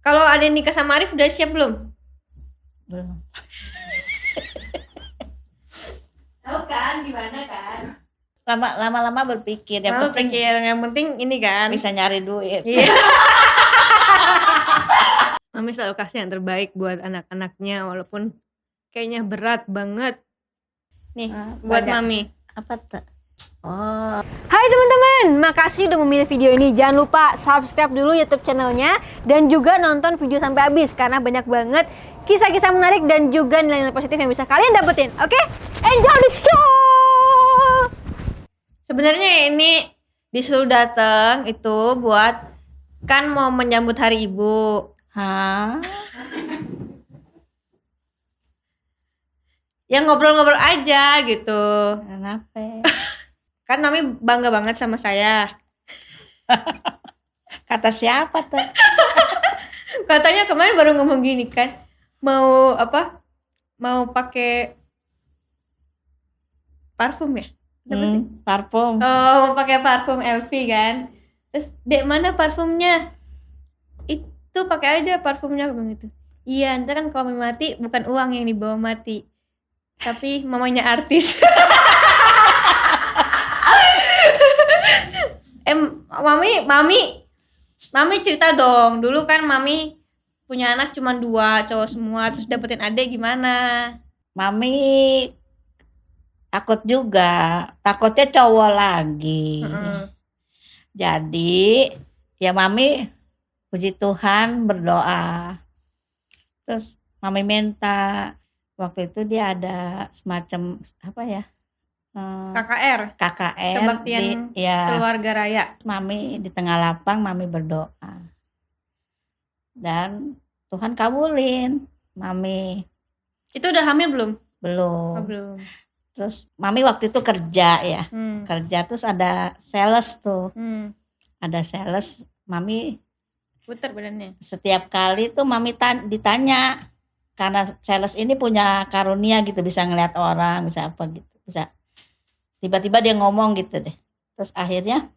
Kalau ada yang nikah sama Arif udah siap belum? Belum. Tahu kan gimana kan? Lama lama-lama berpikir yang Mama penting pikir yang penting ini kan. bisa nyari duit. Iya. Mami selalu kasih yang terbaik buat anak-anaknya walaupun kayaknya berat banget. Nih, Ah, buat banyak. Mami. Apa tuh? Oh, Hai teman-teman, makasih udah memilih video ini. Jangan lupa subscribe dulu YouTube channelnya dan juga nonton video sampai habis karena banyak banget kisah-kisah menarik dan juga nilai-nilai positif yang bisa kalian dapetin. Oke, enjoy the show. Sebenarnya ini disuruh datang itu buat kan mau menyambut Hari Ibu. hah? Ya ngobrol-ngobrol aja gitu. Kenapa? Kan Mami bangga banget sama saya. Kata siapa tuh? Katanya kemarin baru ngomong gini kan, mau apa? Mau pakai parfum ya? Sih? Hmm, parfum. Oh, mau pakai parfum LV kan. Terus, "Dek, mana parfumnya?" Itu pakai aja parfumnya aku bilang gitu. Iya, ntar kan kalau mati bukan uang yang dibawa mati. Tapi mamanya artis. eh, Mami, Mami, Mami cerita dong. Dulu kan Mami punya anak cuma dua cowok semua, terus dapetin adik gimana? Mami takut juga. Takutnya cowok lagi. Heeh. Jadi ya mami puji Tuhan berdoa. Terus mami minta waktu itu dia ada semacam apa ya? Eh, KKR, KKR Kebaktian di, ya keluarga raya. mami di tengah lapang mami berdoa. Dan Tuhan kabulin mami Itu udah hamil belum? belum. Oh, belum. Terus mami waktu itu kerja ya. Hmm. Kerja terus ada sales tuh. Hmm. Ada sales mami Puter badannya. setiap kali tuh mami tan- ditanya karena sales ini punya karunia gitu bisa ngeliat orang bisa apa gitu bisa tiba-tiba dia ngomong gitu deh terus akhirnya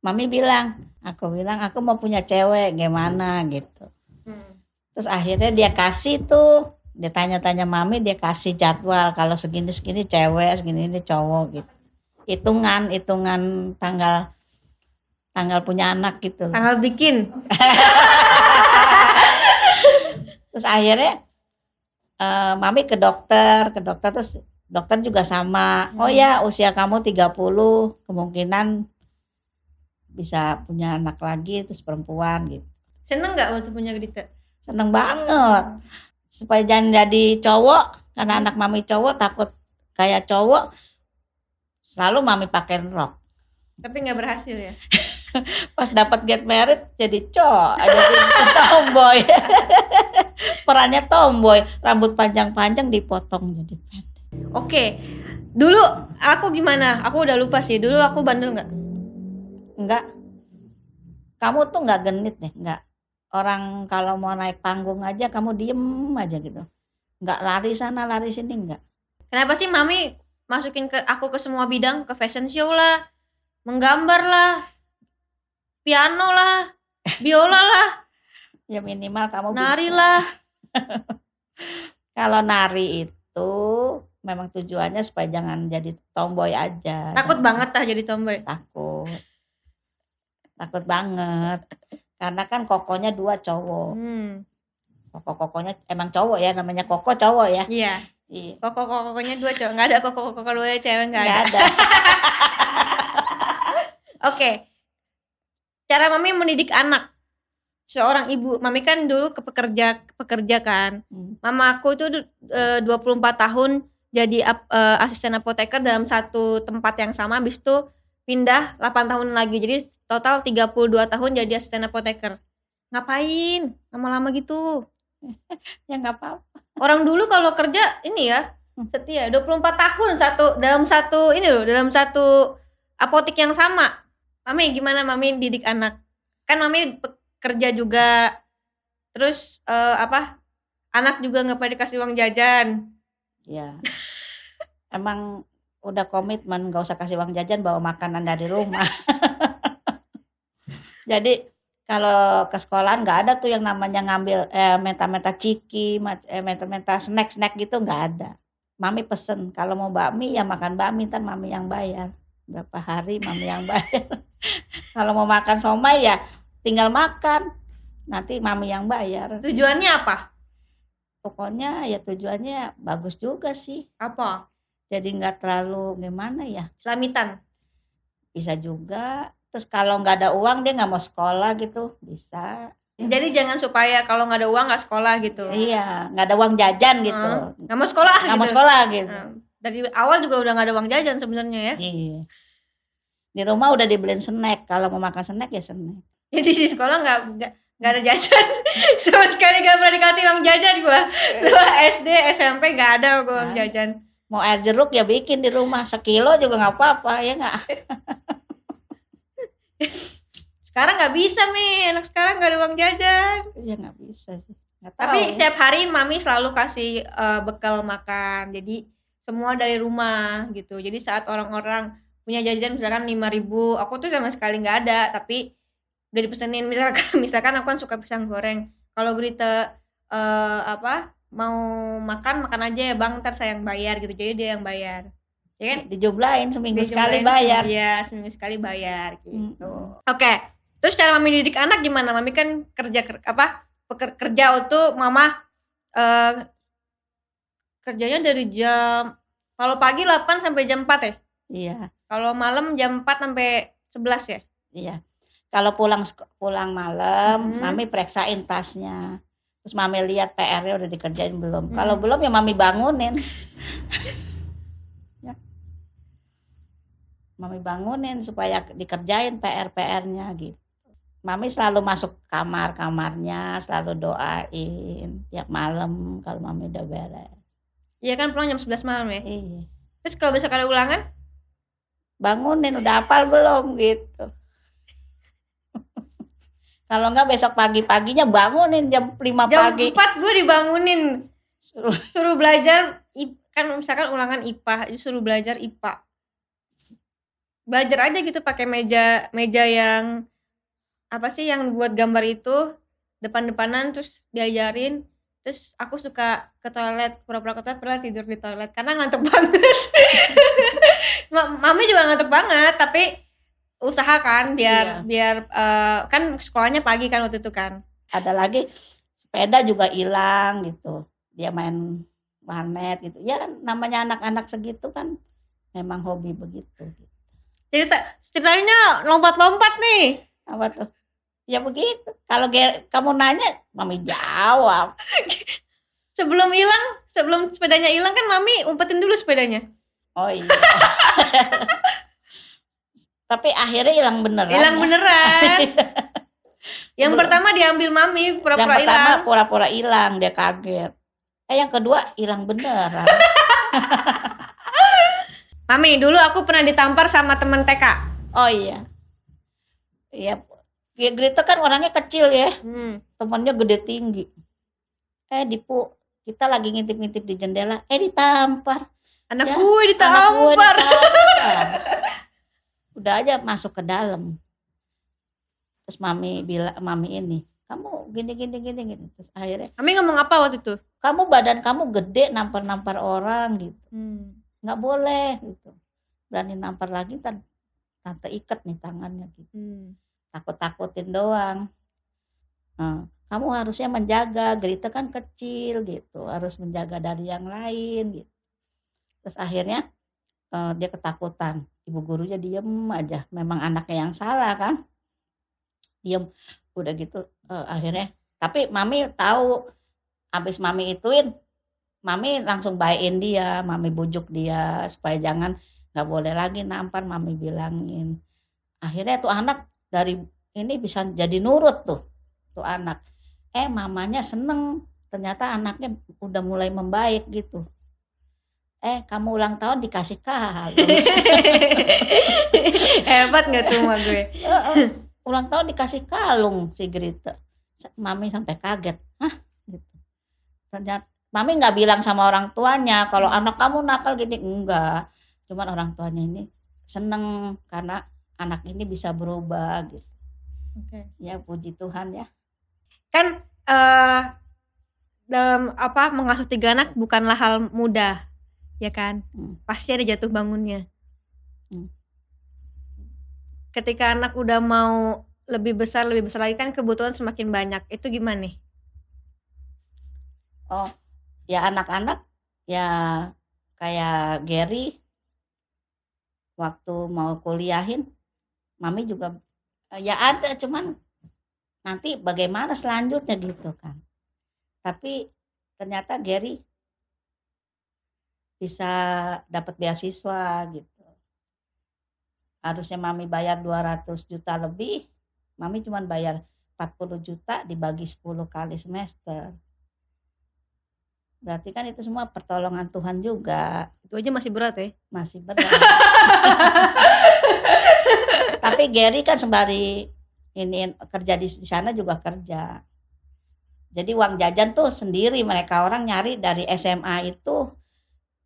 mami bilang aku bilang aku mau punya cewek gimana gitu Hmm. terus akhirnya dia kasih tuh dia tanya-tanya mami dia kasih jadwal kalau segini segini cewek segini ini cowok gitu hitungan hitungan tanggal tanggal punya anak gitu loh. Tanggal bikin. terus akhirnya eh, mami ke dokter ke dokter terus dokter juga sama oh Hmm. ya usia kamu 30 kemungkinan bisa punya anak lagi terus perempuan gitu Seneng nggak waktu punya Gdita? seneng banget supaya jangan jadi cowok karena anak mami cowok takut kayak cowok selalu mami pakai rok Tapi nggak berhasil ya. pas dapat get married jadi cowok jadi tomboy perannya tomboy rambut panjang-panjang dipotong jadi pendek Oke. Dulu aku gimana? Aku udah lupa sih. Dulu aku bandel nggak? enggak kamu tuh nggak genit deh enggak orang kalau mau naik panggung aja kamu diem aja gitu nggak lari sana lari sini enggak Kenapa sih mami masukin ke aku ke semua bidang, ke fashion show lah, menggambar lah, piano lah, biola lah, ya minimal kamu nari bisa. lah. kalau nari itu memang tujuannya supaya jangan jadi tomboy aja Takut Jangan- banget tah jadi tomboy. takut takut banget karena kan kokonya dua cowok Hmm. koko kokonya emang cowok ya namanya koko cowok ya Iya. iya Koko kokonya dua cowok. Nggak ada koko koko dua cewek nggak nggak ada. ada Oke. Cara mami mendidik anak seorang ibu. Mami kan dulu ke pekerja pekerja kan. Hmm. Mama aku itu eh, 24 tahun jadi ap- eh, asisten apoteker dalam satu tempat yang sama habis itu pindah 8 tahun lagi. Jadi total 32 tahun jadi asisten apoteker. Ngapain? Lama-lama gitu. ya nggak apa Orang dulu kalau kerja ini ya Hmm. setia 24 tahun satu dalam satu ini loh dalam satu apotik yang sama. Mami gimana mami didik anak? Kan mami kerja juga. Terus eh, apa? Anak juga nggak pada dikasih uang jajan. Ya emang udah komitmen nggak usah kasih uang jajan bawa makanan dari rumah jadi kalau ke sekolahan nggak ada tuh yang namanya ngambil eh, menta-menta ciki, eh, menta-menta snack-snack gitu nggak ada. Mami pesen kalau mau bakmi ya makan bakmi, ntar mami yang bayar. Berapa hari mami yang bayar. kalau mau makan somai ya tinggal makan, nanti mami yang bayar. Tujuannya apa? Pokoknya ya tujuannya bagus juga sih. Apa? Jadi nggak terlalu gimana ya, Selamitan. bisa juga. Terus kalau nggak ada uang dia nggak mau sekolah gitu, bisa. Jadi jangan supaya kalau nggak ada uang nggak sekolah gitu. Iya, nggak ada uang jajan gitu. Nggak mau sekolah nggak mau gitu. sekolah gitu. Nah, dari awal juga udah nggak ada uang jajan sebenarnya ya. Iya. Di rumah udah dibeliin snack. Kalau mau makan snack ya snack. Jadi di sekolah nggak nggak ada jajan sama sekali nggak pernah dikasih uang jajan gua. Gua SD SMP nggak ada gua uang jajan. Mau air jeruk ya bikin di rumah sekilo juga nggak apa-apa ya nggak. Sekarang nggak bisa mi, anak sekarang nggak ada uang jajan. Ya nggak bisa sih. Tapi tahu. setiap hari mami selalu kasih eh, bekal makan. Jadi semua dari rumah gitu. Jadi saat orang-orang punya jajan misalkan 5000 ribu, aku tuh sama sekali nggak ada. Tapi udah dipesenin misalkan misalkan aku kan suka pisang goreng. Kalau Grita eh, apa mau makan makan aja ya bang, ntar saya yang bayar gitu. Jadi dia yang bayar. Ya kan? dijumlahin seminggu sekali bayar. Iya, seminggu sekali bayar gitu. Mm-mm. Oke. Terus cara mami didik anak gimana? Mami kan kerja ker- apa? Peker, kerja untuk mama eh kerjanya dari jam kalau pagi 8 sampai jam 4 ya. Iya, Kalau malam jam 4 sampai 11 ya. iya. Kalau pulang pulang malam, Mhm. mami periksain tasnya. Terus mami lihat PR-nya udah dikerjain belum. Mhm. Kalau belum ya mami bangunin. ya. Mami bangunin supaya dikerjain PR-PR-nya gitu. Mami selalu masuk kamar-kamarnya, selalu doain tiap malam kalau mami udah beres. Iya kan pulang jam 11 malam ya. Iya. Terus kalau besok ada ulangan, bangunin udah hafal belum gitu kalau enggak besok pagi-paginya bangunin jam 5 jam pagi. 4 gue dibangunin. Suruh- suruh belajar kan misalkan ulangan IPA suruh belajar IPA belajar aja gitu pakai meja meja yang apa sih yang buat gambar itu depan-depanan terus diajarin. Terus aku suka ke toilet pura-pura ke toilet pernah tidur di toilet karena ngantuk banget. Ma- mami juga ngantuk banget tapi usahakan biar Iya. biar eh, kan sekolahnya pagi kan waktu itu kan. Ada lagi sepeda juga hilang gitu. Dia main warnet gitu. Ya kan namanya anak-anak segitu kan memang hobi begitu gitu. cerita ceritanya lompat-lompat nih. Apa tuh? Ya begitu. Kalau kamu nanya mami jawab. Sebelum hilang sebelum sepedanya hilang kan mami umpetin dulu sepedanya. Oh iya tapi akhirnya hilang beneran hilang ya. beneran. Yang Sebelum- pertama diambil mami yang pura-pura pertama hilang. pura-pura hilang dia kaget. Eh yang kedua hilang beneran. Mami dulu aku pernah ditampar sama temen TK oh iya. Iya. Ya Greta kan orangnya kecil ya. Hmm. temennya gede tinggi. Eh dipu kita lagi ngintip-ngintip di jendela. Eh ditampar. Anak Ya, gue Anak gue ditampar ditampar. udah aja masuk ke dalam. Terus mami bilang mami ini kamu gini gini gini gini. Terus akhirnya mami ngomong apa waktu itu? Kamu badan kamu gede nampar nampar orang gitu. Hmm. nggak boleh gitu. Berani nampar lagi tan tante ikat nih tangannya gitu. Hmm. takut takutin doang. Nah, kamu harusnya menjaga Grita kan kecil gitu. Harus menjaga dari yang lain gitu. Terus akhirnya eh, dia ketakutan ibu gurunya diem aja. Memang anaknya yang salah kan? Diem. Udah gitu eh, akhirnya. Tapi mami tahu. Habis mami ituin mami langsung baikin dia mami bujuk dia supaya jangan nggak boleh lagi nampar mami bilangin. Akhirnya tuh anak dari ini bisa jadi nurut tuh tuh anak. Eh mamanya seneng ternyata anaknya udah mulai membaik gitu eh kamu ulang tahun dikasih kalung hebat nggak tuh sama gue? Ulang tahun dikasih kalung si Grita. Mami sampai kaget. Hah? Gitu. Ternyata mami nggak bilang sama orang tuanya kalau anak kamu nakal gini. Enggak. Cuman orang tuanya ini seneng karena anak ini bisa berubah gitu. Oke. Ya puji Tuhan ya. Kan eh dalam apa mengasuh tiga anak bukanlah hal mudah, ya kan? Hmm. Pasti ada jatuh bangunnya. Hmm. Ketika anak udah mau lebih besar lebih besar lagi kan kebutuhan semakin banyak. Itu gimana nih? Oh, ya anak-anak ya kayak Gary waktu mau kuliahin, mami juga ya ada cuman nanti bagaimana selanjutnya gitu kan. Tapi ternyata Gary bisa dapat beasiswa gitu. Harusnya mami bayar 200 juta lebih, mami cuman bayar 40 juta dibagi 10 kali semester. Berarti kan itu semua pertolongan Tuhan juga, Itu aja masih berat ya. masih berat. Tapi Gary kan sembari ini kerja di, di sana juga kerja. Jadi uang jajan tuh sendiri mereka orang nyari dari SMA itu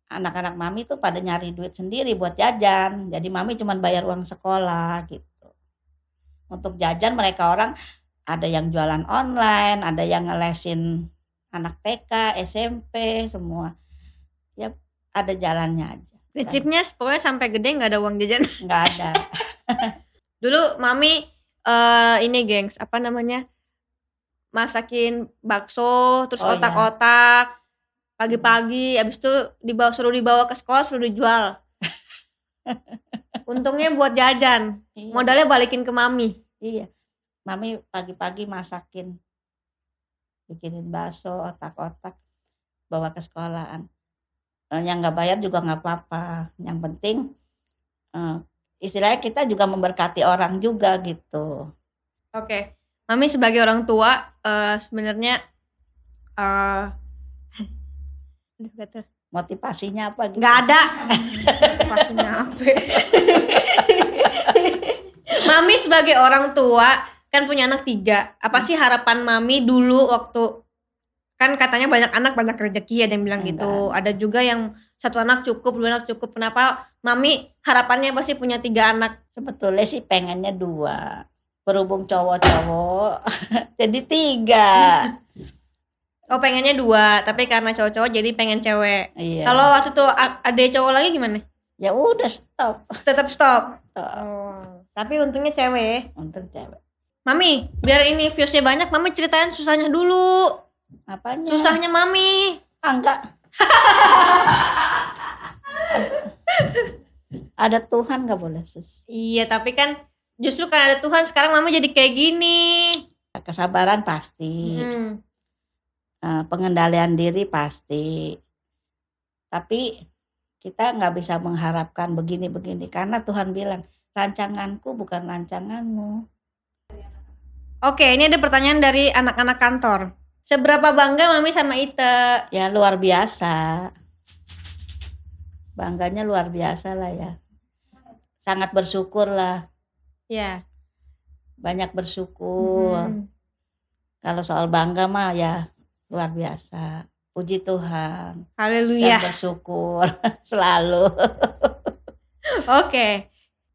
anak-anak mami tuh pada nyari duit sendiri buat jajan. Jadi mami cuma bayar uang sekolah gitu. Untuk jajan mereka orang ada yang jualan online, ada yang ngelesin anak TK, SMP semua. Ya ada jalannya aja. Prinsipnya pokoknya sampai gede nggak ada uang jajan. Nggak ada. Dulu mami eh ini gengs, apa namanya? Masakin bakso, terus Oh, iya. Pagi-pagi habis itu dibawa suruh dibawa ke sekolah suruh dijual. Untungnya buat jajan. Iya. Modalnya balikin ke mami. Iya. Mami pagi-pagi masakin. Bikinin bakso, otak-otak. Bawa ke sekolahan. Eh, yang nggak bayar juga nggak apa-apa. Yang penting eh, istilahnya kita juga memberkati orang juga gitu. Oke. Mami sebagai orang tua eh sebenarnya. Motivasinya apa gitu? nggak ada pastinya apa Mami sebagai orang tua kan punya anak tiga apa sih harapan Mami dulu waktu kan katanya banyak anak banyak rezeki ada yang bilang Enggak. gitu ada juga yang satu anak cukup dua anak cukup kenapa Mami harapannya pasti punya tiga anak Sebetulnya sih pengennya dua. Berhubung cowok-cowok jadi tiga. Oh pengennya dua tapi karena cowok-cowok jadi pengen cewek Iya. kalau waktu itu ada cowok lagi gimana ya udah stop. tetap stop Stop. oh. tapi untungnya cewek Untuk cewek. Mami, biar ini viewsnya banyak, Mami ceritain susahnya dulu. Apanya? Susahnya Mami. Ah, enggak. ada Tuhan nggak boleh sus. Iya, tapi kan justru kan ada Tuhan sekarang Mami jadi kayak gini. Kesabaran pasti, Hmm. Eh, pengendalian diri pasti. Tapi kita nggak bisa mengharapkan begini-begini karena Tuhan bilang rancanganku bukan rancanganmu. Oke, ini ada pertanyaan dari anak-anak kantor. Seberapa bangga Mami sama Ite? Ya luar biasa. Bangganya luar biasa lah ya. Sangat bersyukur lah, Ya. banyak bersyukur. Hmm. Kalau soal bangga mah ya luar biasa. Puji Tuhan dan Haleluya. bersyukur selalu. Oke.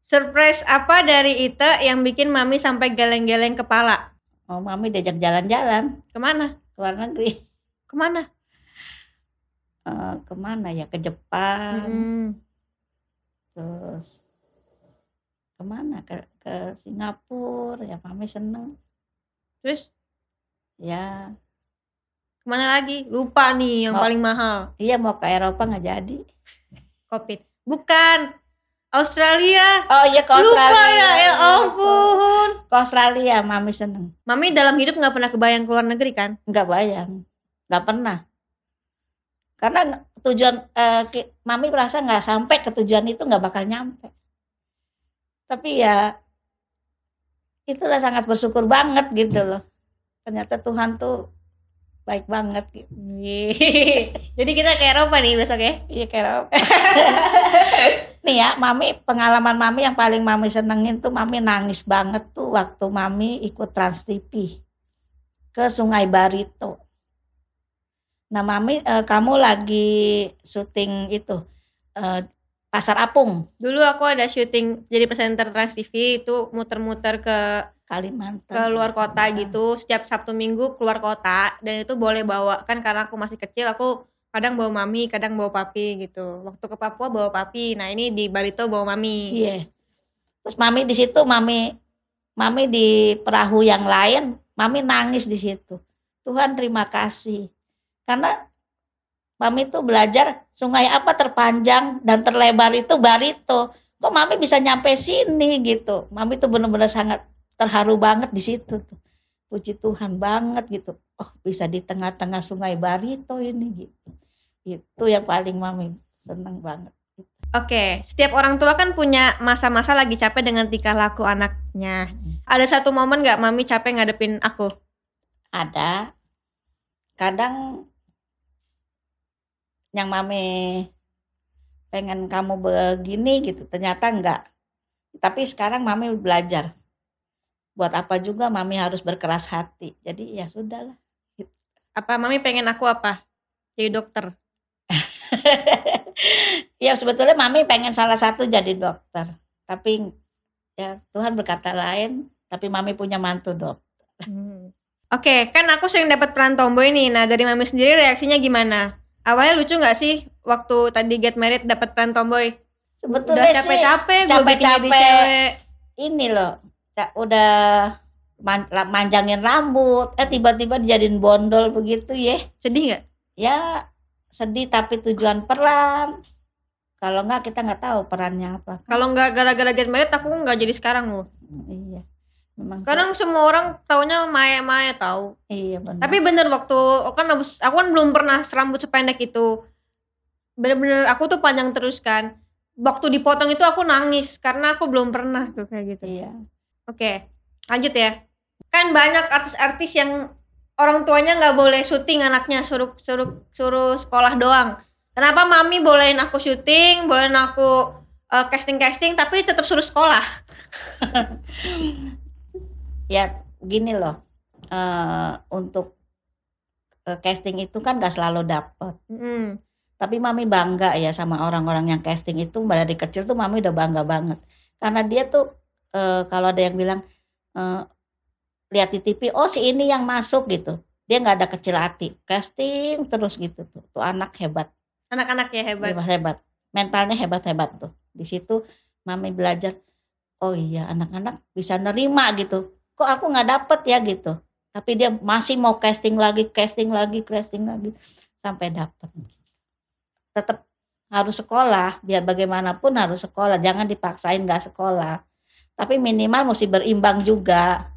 Surprise apa dari Ite yang bikin Mami sampai geleng-geleng kepala? Oh, mami diajak jalan-jalan Ke mana? ke luar negeri. Ke mana? Eh, ke mana ya? Ke Jepang, Hmm. terus ke mana? Ke, ke Singapura. Ya mami seneng. Terus Ya, ke mana lagi? Lupa nih yang Oh. paling mahal. iya mau ke Eropa nggak jadi. Covid. Bukan. Australia. Oh iya ke Lupa Australia. ya, ya ampun. Ke Australia mami seneng. Mami dalam hidup nggak pernah kebayang keluar negeri kan? Nggak bayang. Nggak pernah. Karena tujuan eh, mami merasa nggak sampai ke tujuan itu nggak bakal nyampe. Tapi ya itulah sangat bersyukur banget gitu loh. Ternyata Tuhan tuh baik banget. Jadi kita ke Eropa nih besok ya? Iya kayak Nih ya, mami pengalaman mami yang paling mami senengin tuh mami nangis banget tuh waktu mami ikut Trans TV ke Sungai Barito. Nah mami eh, kamu lagi syuting itu eh, Pasar Apung, Dulu aku ada syuting jadi presenter Trans TV itu muter-muter ke Kalimantan. ke luar kota Ah. gitu setiap Sabtu Minggu keluar kota dan itu boleh bawa kan karena aku masih kecil aku kadang bawa mami kadang bawa papi gitu waktu ke Papua bawa papi nah ini di Barito bawa mami Iya. Terus mami di situ, mami mami di perahu yang lain, mami nangis di situ. Tuhan terima kasih. Karena mami tuh belajar sungai apa terpanjang dan terlebar itu Barito. Kok mami bisa nyampe sini gitu. Mami tuh benar-benar sangat terharu banget di situ tuh. Puji Tuhan banget gitu. Oh, bisa di tengah-tengah sungai Barito ini gitu. Itu yang paling mami seneng banget. Oke, setiap orang tua kan punya masa-masa lagi capek dengan tingkah laku anaknya. Ada satu momen nggak mami capek ngadepin aku? ada kadang yang mami pengen kamu begini gitu ternyata enggak tapi sekarang mami belajar buat apa juga mami harus berkeras hati jadi ya sudahlah Apa mami pengen aku apa? Jadi dokter. ya sebetulnya mami pengen salah satu jadi dokter tapi ya Tuhan berkata lain tapi mami punya mantu dok Hmm. Oke, kan aku sering dapat peran tomboy nih. Nah, dari mami sendiri reaksinya gimana? Awalnya lucu nggak sih waktu tadi get married dapat peran tomboy? Udah sebetulnya sih capek-capek gue bikin jadi cewek. ini loh udah man- manjangin rambut eh tiba-tiba dijadiin bondol begitu ya Sedih nggak? ya sedih tapi tujuan peran kalau nggak kita nggak tahu perannya apa Kalau nggak gara-gara get married aku nggak jadi sekarang loh. iya memang Sekarang semua orang taunya Maya-Maya tahu. iya benar Tapi bener waktu kan abis- aku kan belum pernah rambut sependek itu. Bener-bener aku tuh panjang terus kan. Waktu dipotong itu aku nangis karena aku belum pernah tuh kayak gitu. iya Oke, lanjut ya. Kan banyak artis-artis yang orang tuanya nggak boleh syuting anaknya suruh suruh suruh sekolah doang. Kenapa mami bolehin aku syuting, bolehin aku casting casting, tapi tetap suruh sekolah? ya gini loh eh, untuk eh, casting itu kan nggak selalu dapet. Mm. tapi mami bangga ya sama orang-orang yang casting itu dari kecil tuh mami udah bangga banget. Karena dia tuh eh, kalau ada yang bilang eh, lihat di TV oh si ini yang masuk gitu. Dia nggak ada kecil hati. Casting terus gitu tuh. Tuh anak hebat. Anak-anak ya hebat. hebat hebat. Mentalnya hebat hebat tuh. Di situ mami belajar oh iya anak-anak bisa nerima gitu kok aku nggak dapet ya gitu. Tapi dia masih mau casting lagi casting lagi casting lagi sampai dapet. Tetap harus sekolah biar bagaimanapun harus sekolah. Jangan dipaksain nggak sekolah. Tapi minimal mesti berimbang juga.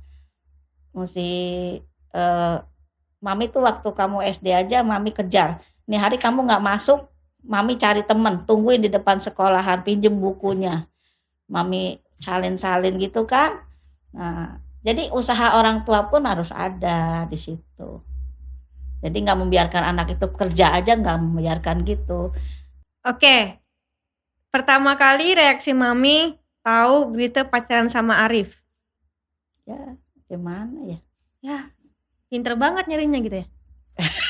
Mesti eh, mami tuh waktu kamu SD aja mami kejar. Nih hari kamu nggak masuk mami cari temen tungguin di depan sekolahan pinjem bukunya. Mami salin-salin gitu kan? Nah jadi usaha orang tua pun harus ada di situ jadi nggak membiarkan anak itu kerja aja nggak membiarkan gitu Oke. Pertama kali reaksi mami tahu Grita pacaran sama Arif. ya gimana ya Ya, pinter banget nyarinya gitu ya.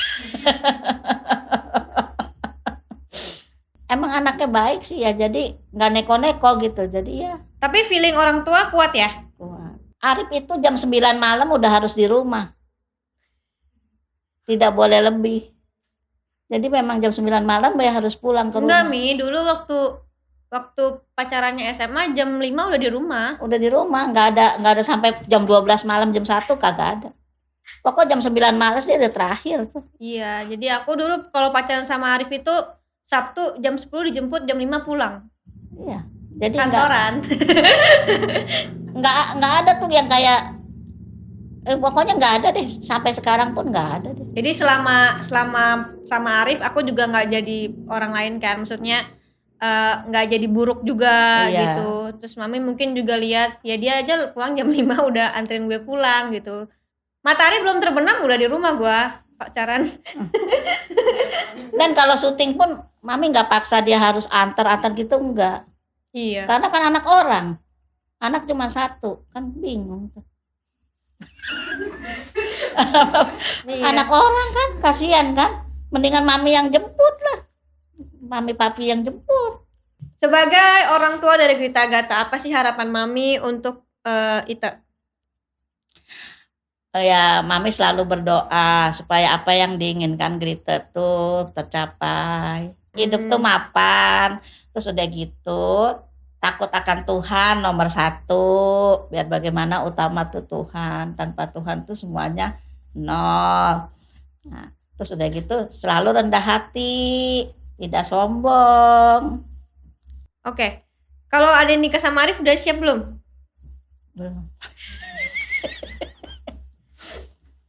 emang anaknya baik sih ya jadi nggak neko-neko gitu jadi ya Tapi feeling orang tua kuat ya. Arif itu jam 9 malam udah harus di rumah. Tidak boleh lebih. Jadi memang jam 9 malam dia harus pulang ke Enggak rumah. Mi, dulu waktu waktu pacarannya SMA jam 5 udah di rumah. udah di rumah. Nggak ada nggak ada sampai jam 12 malam jam 1 kagak ada. Pokok jam 9 malam dia udah terakhir tuh. Iya, jadi aku dulu kalau pacaran sama Arif itu Sabtu jam 10 dijemput jam 5 pulang. iya jadi Kantoran. nggak nggak ada tuh yang kayak eh, pokoknya nggak ada deh sampai sekarang pun nggak ada deh Jadi selama selama sama Arif aku juga nggak jadi orang lain kan. Maksudnya eh, nggak jadi buruk juga Iya. gitu. Terus mami mungkin juga lihat ya dia aja pulang jam 5 udah anterin gue pulang gitu. Matahari belum terbenam udah di rumah gua pacaran. dan kalau syuting pun mami nggak paksa dia harus antar antar gitu enggak Iya. karena kan anak orang anak cuma satu kan bingung tuh Iya. anak orang kan kasihan kan mendingan mami yang jemput lah mami papi yang jemput Sebagai orang tua dari Grita Gata, apa sih harapan Mami untuk uh, Ita? Oh ya, Mami selalu berdoa supaya apa yang diinginkan Grita tuh tercapai. Hidup tuh Hmm. mapan, terus udah gitu takut akan Tuhan nomor satu. Biar bagaimana utama tuh Tuhan, tanpa Tuhan tuh semuanya nol. Nah, terus udah gitu selalu rendah hati, tidak sombong. Oke. Kalau ada yang nikah sama Arif udah siap belum? Belum.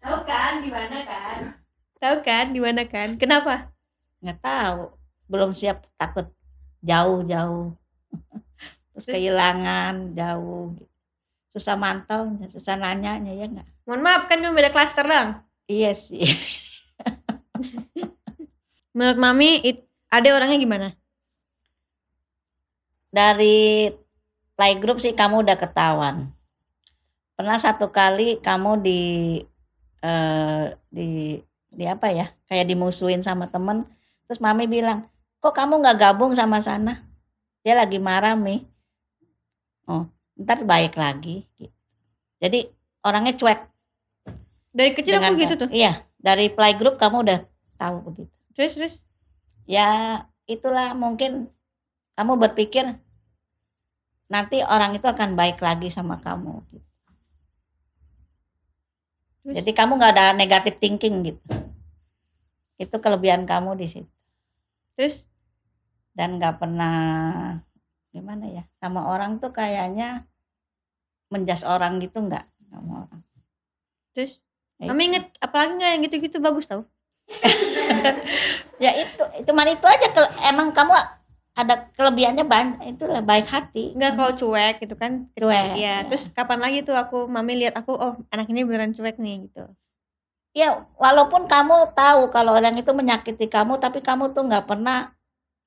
Tahu kan gimana kan? Tahu kan gimana kan? Kenapa? nggak tahu belum siap takut jauh-jauh terus kehilangan jauh susah mantau susah nanyanya ya nggak? Mohon maaf kan cuma beda klaster doang. iya sih. Menurut Mami, it, ada orangnya gimana? dari playgroup sih kamu udah ketahuan. Pernah satu kali kamu di eh, di di apa ya? Kayak dimusuhin sama temen. Terus mami bilang kok kamu nggak gabung sama sana? Dia lagi marah mi oh ntar baik lagi gitu. jadi orangnya cuek Dari kecil aku dengan gitu tuh. iya dari playgroup kamu udah tahu begitu Terus terus. ya itulah mungkin kamu berpikir nanti orang itu akan baik lagi sama kamu gitu. Terus? jadi kamu nggak ada negatif thinking gitu itu kelebihan kamu di situ Terus dan nggak pernah gimana ya sama orang tuh kayaknya menjas orang gitu nggak sama orang terus. Ya itu. inget apalagi nggak yang gitu-gitu bagus tau? ya itu cuman itu aja Ke- emang kamu ada kelebihannya banyak itulah baik hati Enggak kalau cuek gitu kan. cuek Iya, terus kapan lagi tuh aku Mami lihat aku oh anak ini beneran cuek nih gitu. ya walaupun kamu tahu kalau orang itu menyakiti kamu tapi kamu tuh nggak pernah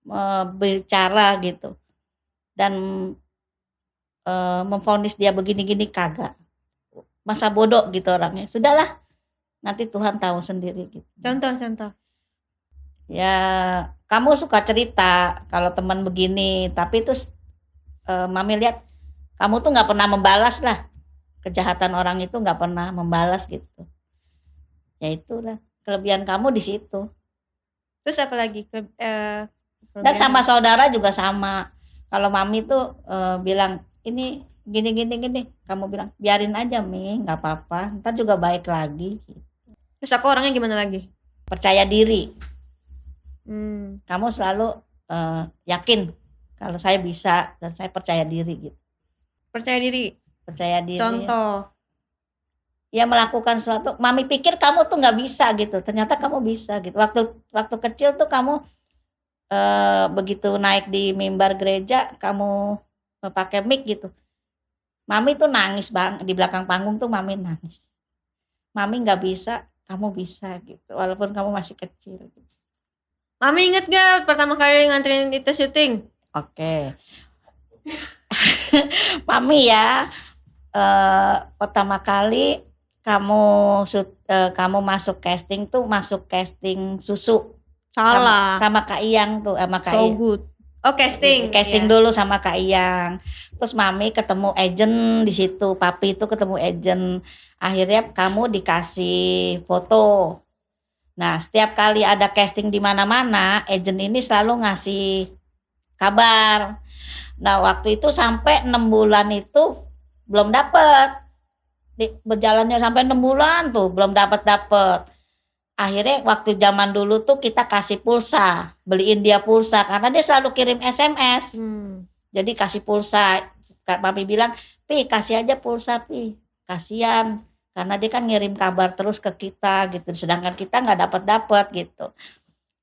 eh, bicara gitu dan eh, memfonis dia begini-gini kagak. Masa bodoh gitu orangnya. Sudahlah nanti Tuhan tahu sendiri gitu. Contoh contoh. ya kamu suka cerita kalau teman begini tapi terus eh, mami lihat kamu tuh nggak pernah membalas lah. Kejahatan orang itu nggak pernah membalas gitu. Ya itulah kelebihan kamu di situ. Terus apa lagi? Ke, eh, dan sama saudara juga sama kalau mami tuh eh, bilang ini gini gini gini kamu bilang biarin aja mi nggak apa-apa ntar juga baik lagi Terus aku orangnya gimana lagi? percaya diri Hmm. kamu selalu eh, yakin kalau saya bisa dan saya percaya diri gitu Percaya diri. percaya diri Contoh. ya melakukan sesuatu mami pikir kamu tuh nggak bisa gitu ternyata kamu bisa gitu waktu waktu kecil tuh kamu eh, begitu naik di mimbar gereja kamu pakai mic gitu mami tuh nangis bang di belakang panggung tuh mami nangis mami nggak bisa kamu bisa gitu walaupun kamu masih kecil gitu. Mami inget gak pertama kali nganterin itu syuting? Oke. Mami ya, eh, pertama kali kamu eh, kamu masuk casting tuh masuk casting susu Salah. sama, sama Kak Iyang tuh sama Kak so Iyang. good. Oh casting. Casting Iya. dulu sama Kak Iyang. Terus Mami ketemu agent di situ, Papi itu ketemu agent. Akhirnya kamu dikasih foto. Nah, setiap kali ada casting di mana-mana, agent ini selalu ngasih kabar. Nah, waktu itu sampai enam bulan itu belum dapet. Di- Berjalannya sampai enam bulan tuh belum dapat dapet. Akhirnya waktu zaman dulu tuh kita kasih pulsa, beliin dia pulsa karena dia selalu kirim SMS. Hmm. Jadi kasih pulsa. Kak Papi bilang, "Pi, kasih aja pulsa, Pi." Kasihan karena dia kan ngirim kabar terus ke kita gitu. Sedangkan kita nggak dapat dapat gitu.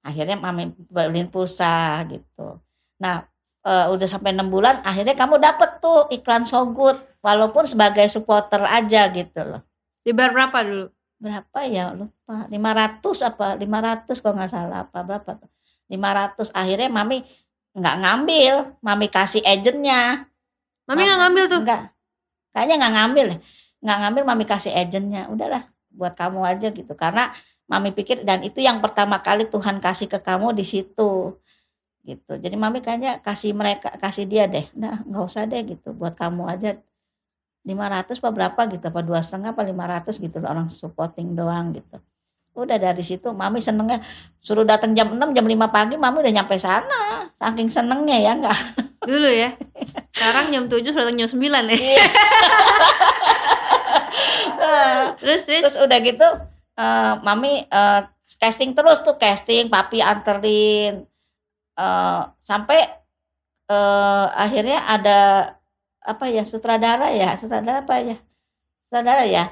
Akhirnya mami beliin pulsa gitu. Nah, eh, udah sampai enam bulan, akhirnya kamu dapet tuh iklan so good, walaupun sebagai supporter aja gitu loh. Dibayar berapa dulu? Berapa ya lupa, 500 apa 500 kalau nggak salah apa berapa tuh. 500 akhirnya mami nggak ngambil, mami kasih agentnya. Mami nggak ngambil tuh. Enggak. Kayaknya nggak ngambil. ya. Nggak ngambil mami kasih agentnya. Udahlah buat kamu aja gitu. Karena mami pikir dan itu yang pertama kali Tuhan kasih ke kamu di situ. gitu jadi mami kayaknya kasih mereka kasih dia deh nah nggak usah deh gitu buat kamu aja 500 apa berapa gitu apa dua setengah apa 500 gitu loh, orang supporting doang gitu udah dari situ mami senengnya suruh datang jam 6 jam 5 pagi mami udah nyampe sana saking senengnya ya enggak Dulu ya. Sekarang jam 7 sudah jam 9 ya. Iya. Terus terus terus udah gitu eh, mami eh, casting terus tuh casting papi anterin Eh, sampai eh, akhirnya ada apa ya sutradara ya sutradara apa ya sutradara ya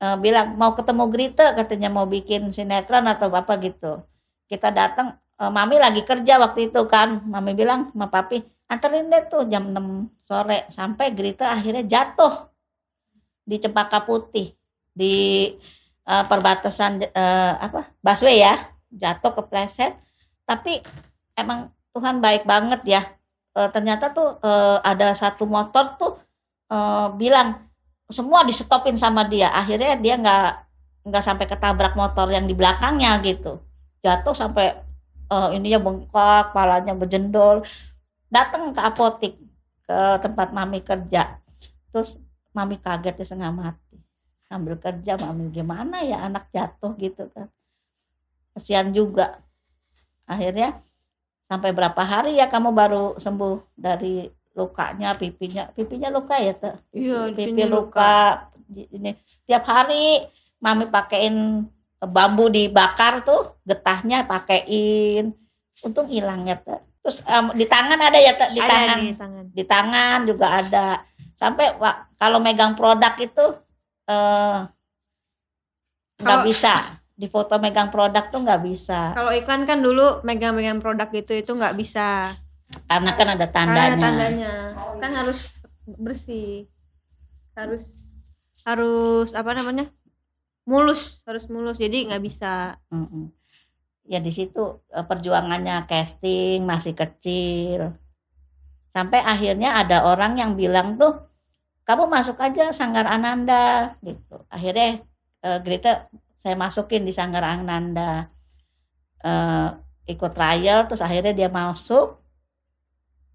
eh, bilang mau ketemu Grita katanya mau bikin sinetron atau apa gitu. Kita datang eh, mami lagi kerja waktu itu kan. Mami bilang sama papi anterin deh tuh jam 6 sore sampai Grita akhirnya jatuh di Cempaka Putih di eh, perbatasan eh, apa busway ya jatuh kepleset tapi emang Tuhan baik banget ya Eh, ternyata tuh eh, ada satu motor tuh eh, bilang semua disetopin sama dia. Akhirnya dia nggak nggak sampai ketabrak motor yang di belakangnya gitu. Jatuh sampai eh, ininya bengkak palanya berjendol. Datang ke apotik ke tempat mami kerja. Terus mami kaget ya setengah mati. Sambil kerja mami gimana ya anak jatuh? gitu kan. Kesian juga. Akhirnya sampai berapa hari ya kamu baru sembuh? Dari lukanya pipinya. Pipinya luka ya teh? Iya, pipi pipinya luka. ini. Tiap hari mami pakein bambu dibakar tuh getahnya pakein. Untung hilang ya teh. Terus em, di tangan ada ya teh? Di Ada tangan. di tangan. di tangan juga ada. Sampai kalau megang produk itu eh nggak bisa di foto megang produk tuh nggak bisa Kalau iklan kan dulu megang-megang produk gitu itu nggak bisa. karena kan ada Karena tandanya ada tandanya. Kan harus bersih. Harus harus apa namanya? Mulus, harus mulus. Jadi nggak bisa. Ya di situ eh, perjuangannya casting masih kecil sampai akhirnya ada orang yang bilang tuh kamu masuk aja Sanggar Ananda gitu akhirnya eh, Greta saya masukin di Sanggar Ananda Eh, ikut trial terus akhirnya dia masuk.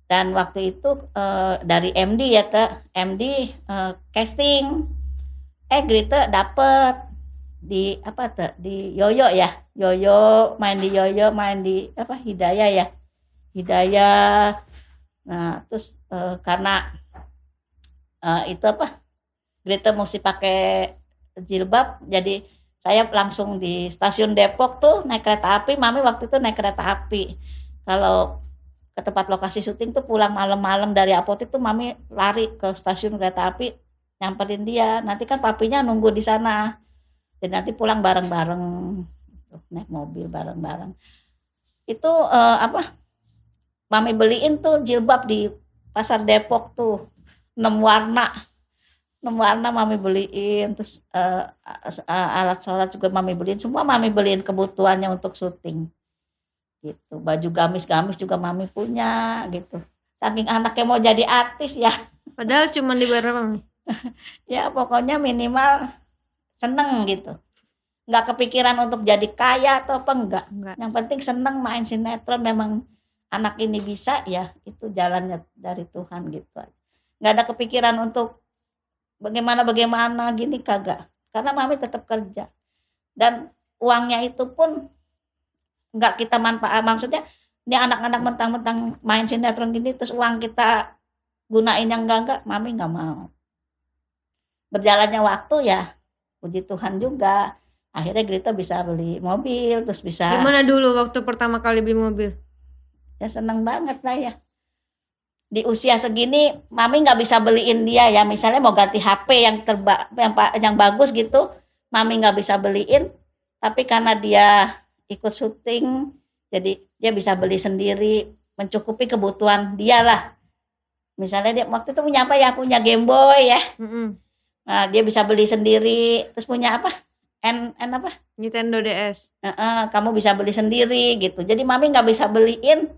Dan waktu itu eh, dari MD ya teh MD eh, casting. Eh Greta dapet. Di apa tuh di Yoyo ya? Yoyo main di Yoyo main di apa Hidayah ya? Hidayah. Nah terus eh, karena eh, itu apa? Greta mesti pakai jilbab jadi saya langsung di stasiun Depok tuh naik kereta api mami waktu itu naik kereta api. Kalau ke tempat lokasi syuting tuh pulang malam-malam dari apotek tuh mami lari ke stasiun kereta api nyamperin dia. Nanti kan papinya nunggu di sana. Dan nanti pulang bareng-bareng Tuh, naik mobil bareng-bareng. Itu eh, apa mami beliin tuh jilbab di pasar Depok tuh. Enam warna warna mami beliin. Terus a- alat sholat juga mami beliin. Semua mami beliin kebutuhannya untuk syuting. Gitu. Baju gamis-gamis juga mami punya gitu. Saking anaknya mau jadi artis ya. Padahal cuma dibayar berapa nih? ya pokoknya minimal seneng gitu. Nggak kepikiran untuk jadi kaya atau apa enggak Enggak. yang penting seneng main sinetron memang anak ini bisa ya. Itu jalannya dari Tuhan gitu aja. nggak ada kepikiran untuk bagaimana bagaimana gini kagak. Karena mami tetap kerja. Dan uangnya itu pun nggak kita manfaat. Maksudnya ini anak-anak mentang-mentang main sinetron gini terus uang kita gunain yang enggak enggak mami nggak mau. Berjalannya waktu ya puji Tuhan juga. Akhirnya Grita bisa beli mobil terus bisa Gimana dulu waktu pertama kali beli mobil? ya seneng banget lah ya di usia segini mami nggak bisa beliin dia ya. Misalnya mau ganti HP yang terba yang yang bagus gitu mami nggak bisa beliin. Tapi karena dia ikut syuting jadi dia bisa beli sendiri mencukupi kebutuhan dia lah. Misalnya dia waktu itu punya apa ya? Punya Game Boy ya. Nah, dia bisa beli sendiri. Terus punya apa? N N apa? Nintendo DS. Heeh, kamu bisa beli sendiri gitu. Jadi mami nggak bisa beliin,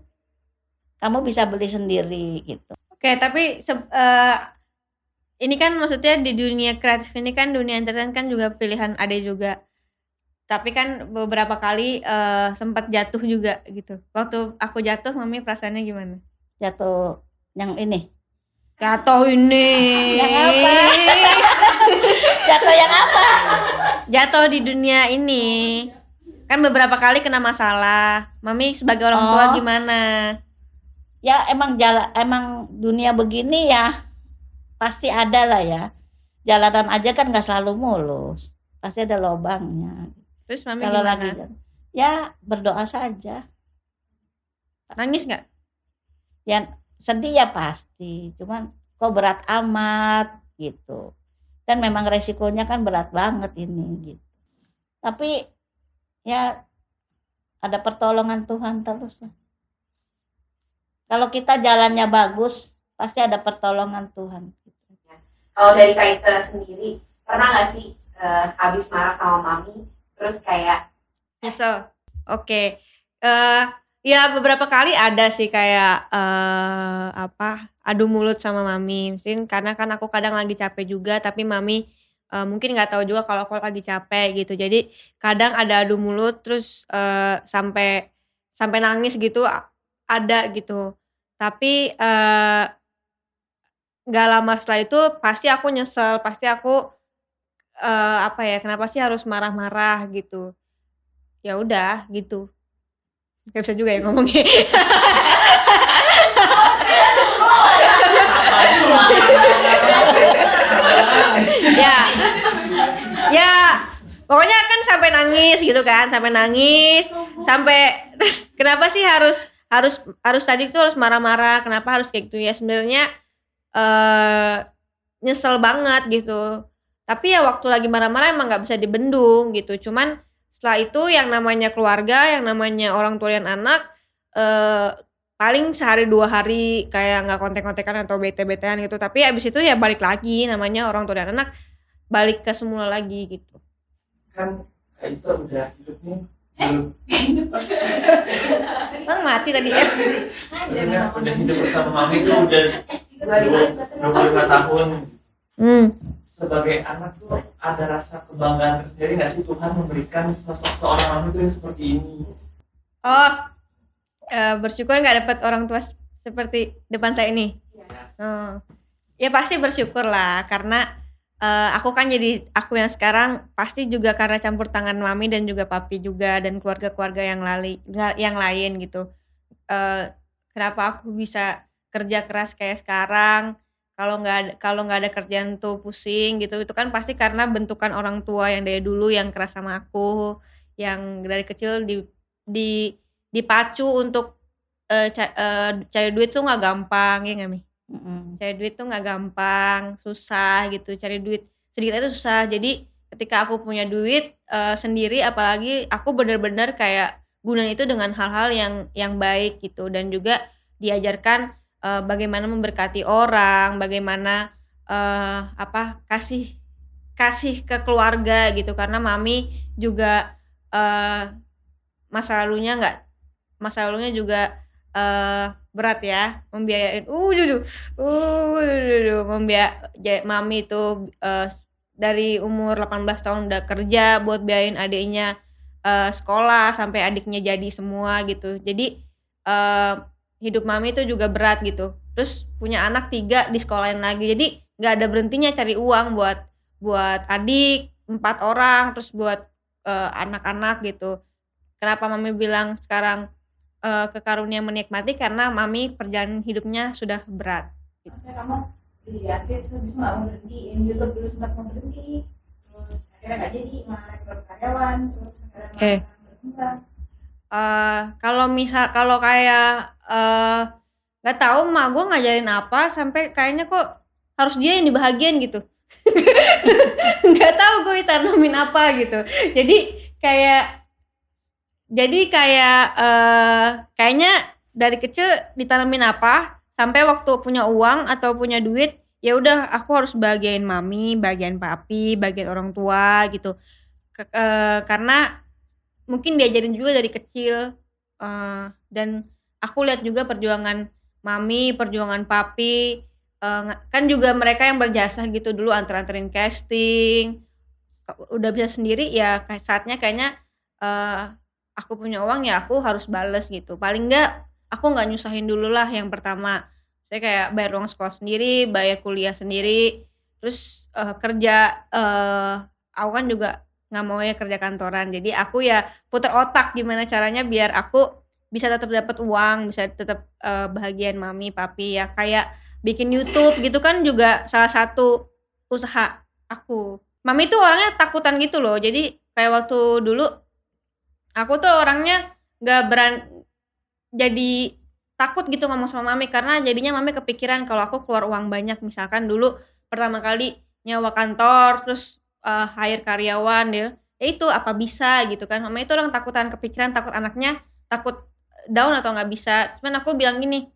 kamu bisa beli sendiri gitu. Oke, tapi se- eh, ini kan maksudnya di dunia kreatif ini kan dunia entertain kan juga pilihan ade juga. tapi kan beberapa kali uh, sempat jatuh juga gitu. Waktu aku jatuh mami perasaannya gimana? Jatuh yang ini. Jatuh ini. Yang apa? Jatuh yang apa? Jatuh di dunia ini. Kan beberapa kali kena masalah. Mami sebagai orang tua Oh. gimana ya emang jalan emang dunia begini ya pasti ada lah ya. Jalanan aja kan nggak selalu mulus pasti ada lobangnya. Terus mami kalau gimana? lagi ya berdoa saja. Nangis nggak? Ya sedih ya pasti cuman kok berat amat gitu. Dan memang resikonya kan berat banget ini gitu. Tapi ya ada pertolongan Tuhan terus lah. Kalau kita jalannya bagus pasti ada pertolongan Tuhan Kalau dari Kaita sendiri, pernah nggak sih eh, habis marah sama mami, terus kayak Nyesel. Oke. Eh ya beberapa kali ada sih kayak eh apa? adu mulut sama mami. Mungkin karena kan aku kadang lagi capek juga tapi mami eh, mungkin nggak tahu juga kalau aku lagi capek gitu. Jadi kadang ada adu mulut terus eh, sampai sampai nangis gitu ada gitu. Tapi eh nggak lama setelah itu pasti aku nyesel, pasti aku eh apa ya? Kenapa sih harus marah-marah gitu? ya udah gitu Gak bisa juga ya ngomongnya ya ya pokoknya kan sampai nangis gitu kan sampai nangis sampai terus kenapa sih harus harus harus tadi tuh harus marah-marah kenapa harus kayak gitu ya? Sebenarnya eh nyesel banget gitu. Tapi ya waktu lagi marah-marah emang nggak bisa dibendung gitu. Cuman setelah itu yang namanya keluarga yang namanya orang tua dan anak eh paling sehari dua hari kayak nggak kontek-kontekan atau bete-betean gitu. Tapi abis itu ya balik lagi namanya orang tua dan anak balik ke semula lagi gitu. Kan itu udah hidupnya belum Emang mati tadi ya maksudnya udah hidup bersama mami itu udah dua puluh lima tahun. Hmm. sebagai anak tuh ada rasa kebanggaan tersendiri nggak sih Tuhan memberikan sosok seorang mami tuh yang seperti ini? Oh eh, bersyukur nggak dapat orang tua seperti depan saya ini? Oh. Ya pasti bersyukur lah karena eh, aku kan jadi aku yang sekarang pasti juga karena campur tangan mami dan juga papi juga dan keluarga-keluarga yang lali yang lain gitu. Eh, kenapa aku bisa kerja keras kayak sekarang? Kalau nggak kalau nggak ada kerjaan tuh pusing gitu itu kan pasti karena bentukan orang tua yang dari dulu yang keras sama aku, yang dari kecil di di dipacu untuk eh, ca- eh, cari duit tuh nggak gampang ya nggak mi? Mm-mm. cari duit tuh nggak gampang susah gitu. Cari duit sedikit itu susah. Jadi ketika aku punya duit eh, sendiri apalagi aku benar-benar kayak gunain itu dengan hal-hal yang yang baik gitu. Dan juga diajarkan eh, bagaimana memberkati orang bagaimana eh, apa kasih kasih ke keluarga gitu. Karena mami juga eh, masa lalunya nggak masa lalunya juga eh, berat ya membiayain. Uh dudu uh dudu membia ja- mami itu eh, dari umur 18 tahun udah kerja buat biayain adiknya eh, sekolah sampai adiknya jadi semua gitu. Jadi eh, hidup mami itu juga berat gitu. Terus punya anak tiga di sekolahin lagi. Jadi nggak ada berhentinya cari uang buat buat adik empat orang terus buat anak-anak gitu. Kenapa mami bilang sekarang eh, ke karunia menikmati karena mami perjalanan hidupnya sudah berat. Maksudnya kamu artis terus nggak mau berhenti YouTube dulu sempat mau berhenti terus akhirnya nggak jadi malah karyawan terus akhirnya malah Eh. berkembang eh kalau misal kalau kayak eh nggak tahu mah gue ngajarin apa sampai kayaknya kok harus dia yang dibahagiain gitu. Nggak tahu gue ditanamin apa gitu. Jadi kayak jadi kayak eh kayaknya dari kecil ditanamin apa sampai waktu punya uang atau punya duit ya udah aku harus bagian mami bagian papi bagian orang tua gitu. Ke- eh, karena mungkin diajarin juga dari kecil eh, dan aku lihat juga perjuangan mami perjuangan papi nga- kan juga mereka yang berjasa gitu dulu antar-anterin casting. Udah bisa sendiri ya saatnya kayaknya eh aku punya uang ya aku harus bales gitu. Paling enggak aku nggak nyusahin dulu lah yang pertama. Saya kayak bayar uang sekolah sendiri bayar kuliah sendiri terus eh, kerja eh aku kan juga nggak mau ya kerja kantoran. Jadi aku ya putar otak gimana caranya biar aku bisa tetap dapat uang bisa tetap eh, bahagian mami papi ya. Kayak bikin YouTube gitu kan juga salah satu usaha aku. Mami tuh orangnya takutan gitu loh. Jadi kayak waktu dulu aku tuh orangnya nggak beran jadi takut gitu ngomong sama mami karena jadinya mami kepikiran kalau aku keluar uang banyak. Misalkan dulu pertama kali nyewa kantor terus eh, hire karyawan dia ya itu apa bisa gitu kan. Mama itu orang takutan kepikiran takut anaknya takut down atau nggak bisa. Cuman aku bilang gini